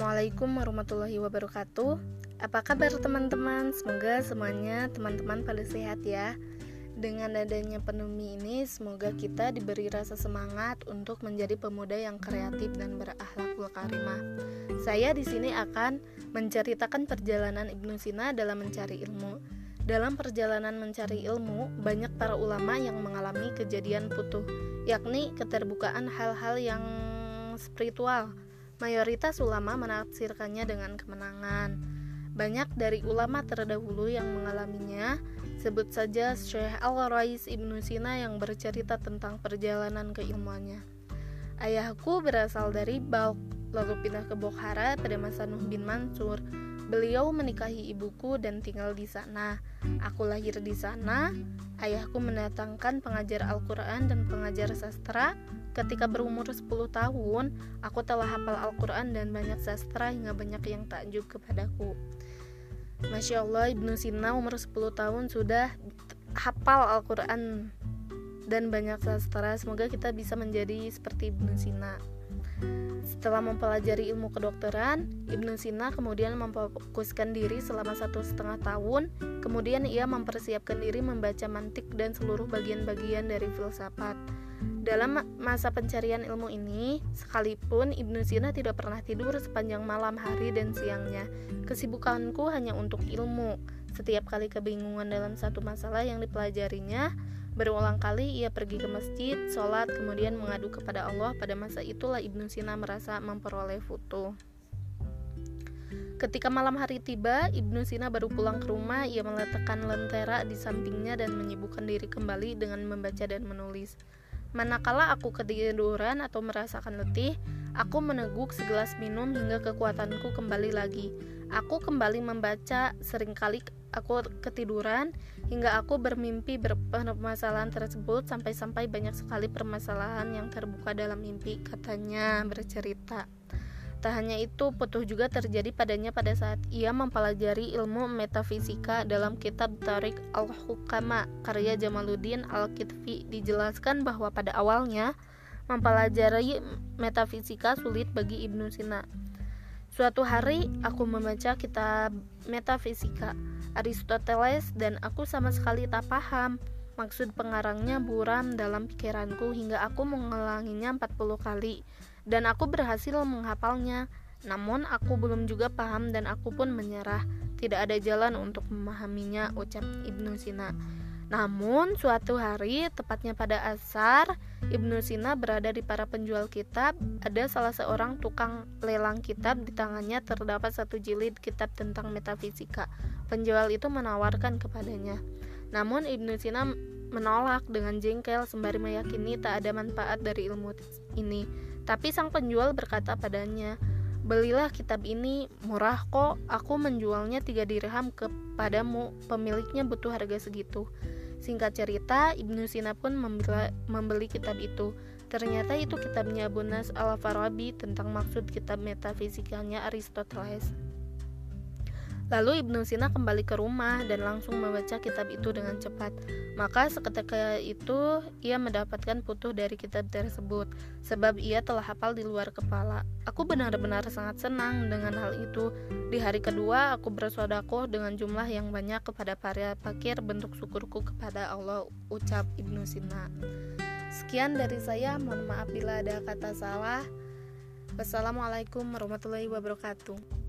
Assalamualaikum warahmatullahi wabarakatuh. Apa kabar teman-teman? Semoga semuanya teman-teman pada sehat ya. Dengan adanya pandemi ini Semoga kita diberi rasa semangat Untuk menjadi pemuda yang kreatif dan berakhlakul karimah. Saya di sini akan menceritakan perjalanan Ibnu Sina dalam mencari ilmu. Dalam perjalanan mencari ilmu, banyak para ulama yang mengalami kejadian putuh, yakni keterbukaan hal-hal yang spiritual, Mayoritas ulama menafsirkannya dengan kemenangan. Banyak dari ulama terdahulu yang mengalaminya, sebut saja Syekh Al-Rais Ibnu Sina yang bercerita tentang perjalanan keilmuannya. Ayahku berasal dari Balk, lalu pindah ke Bokhara pada masa Nuh bin Mansur. Beliau menikahi ibuku dan tinggal di sana. Aku lahir di sana. Ayahku mendatangkan pengajar Al-Quran dan pengajar sastra Ketika berumur 10 tahun, aku telah hafal Al-Quran dan banyak sastra hingga banyak yang takjub kepadaku. Masya Allah, Ibnu Sina umur 10 tahun sudah hafal Al-Quran dan banyak sastra. Semoga kita bisa menjadi seperti Ibnu Sina. Setelah mempelajari ilmu kedokteran, Ibnu Sina kemudian memfokuskan diri selama satu setengah tahun. Kemudian ia mempersiapkan diri membaca mantik dan seluruh bagian-bagian dari filsafat. Dalam masa pencarian ilmu ini, sekalipun Ibnu Sina tidak pernah tidur sepanjang malam hari dan siangnya, kesibukanku hanya untuk ilmu. Setiap kali kebingungan dalam satu masalah yang dipelajarinya, berulang kali ia pergi ke masjid, sholat, kemudian mengadu kepada Allah. Pada masa itulah Ibnu Sina merasa memperoleh foto. Ketika malam hari tiba, Ibnu Sina baru pulang ke rumah. Ia meletakkan lentera di sampingnya dan menyibukkan diri kembali dengan membaca dan menulis. Manakala aku ketiduran atau merasakan letih, aku meneguk segelas minum hingga kekuatanku kembali lagi. Aku kembali membaca, sering kali aku ketiduran hingga aku bermimpi berpermasalahan tersebut sampai-sampai banyak sekali permasalahan yang terbuka dalam mimpi, katanya bercerita. Tak hanya itu, putuh juga terjadi padanya pada saat ia mempelajari ilmu metafisika dalam kitab Tariq al-Hukama karya Jamaluddin al-Kitfi dijelaskan bahwa pada awalnya mempelajari metafisika sulit bagi Ibnu Sina. Suatu hari aku membaca kitab metafisika Aristoteles dan aku sama sekali tak paham. Maksud pengarangnya buram dalam pikiranku hingga aku mengulanginya 40 kali dan aku berhasil menghafalnya. Namun aku belum juga paham dan aku pun menyerah. Tidak ada jalan untuk memahaminya, ucap Ibnu Sina. Namun suatu hari, tepatnya pada asar, Ibnu Sina berada di para penjual kitab. Ada salah seorang tukang lelang kitab di tangannya terdapat satu jilid kitab tentang metafisika. Penjual itu menawarkan kepadanya. Namun Ibnu Sina menolak dengan jengkel sembari meyakini tak ada manfaat dari ilmu ini. Tapi sang penjual berkata padanya, Belilah kitab ini, murah kok, aku menjualnya tiga dirham kepadamu, pemiliknya butuh harga segitu. Singkat cerita, Ibnu Sina pun membeli, kitab itu. Ternyata itu kitabnya Bunas al-Farabi tentang maksud kitab metafisikanya Aristoteles. Lalu Ibnu Sina kembali ke rumah dan langsung membaca kitab itu dengan cepat. Maka seketika itu ia mendapatkan putuh dari kitab tersebut, sebab ia telah hafal di luar kepala. Aku benar-benar sangat senang dengan hal itu. Di hari kedua, aku bersodakoh dengan jumlah yang banyak kepada para fakir bentuk syukurku kepada Allah, ucap Ibnu Sina. Sekian dari saya, mohon maaf bila ada kata salah. Wassalamualaikum warahmatullahi wabarakatuh.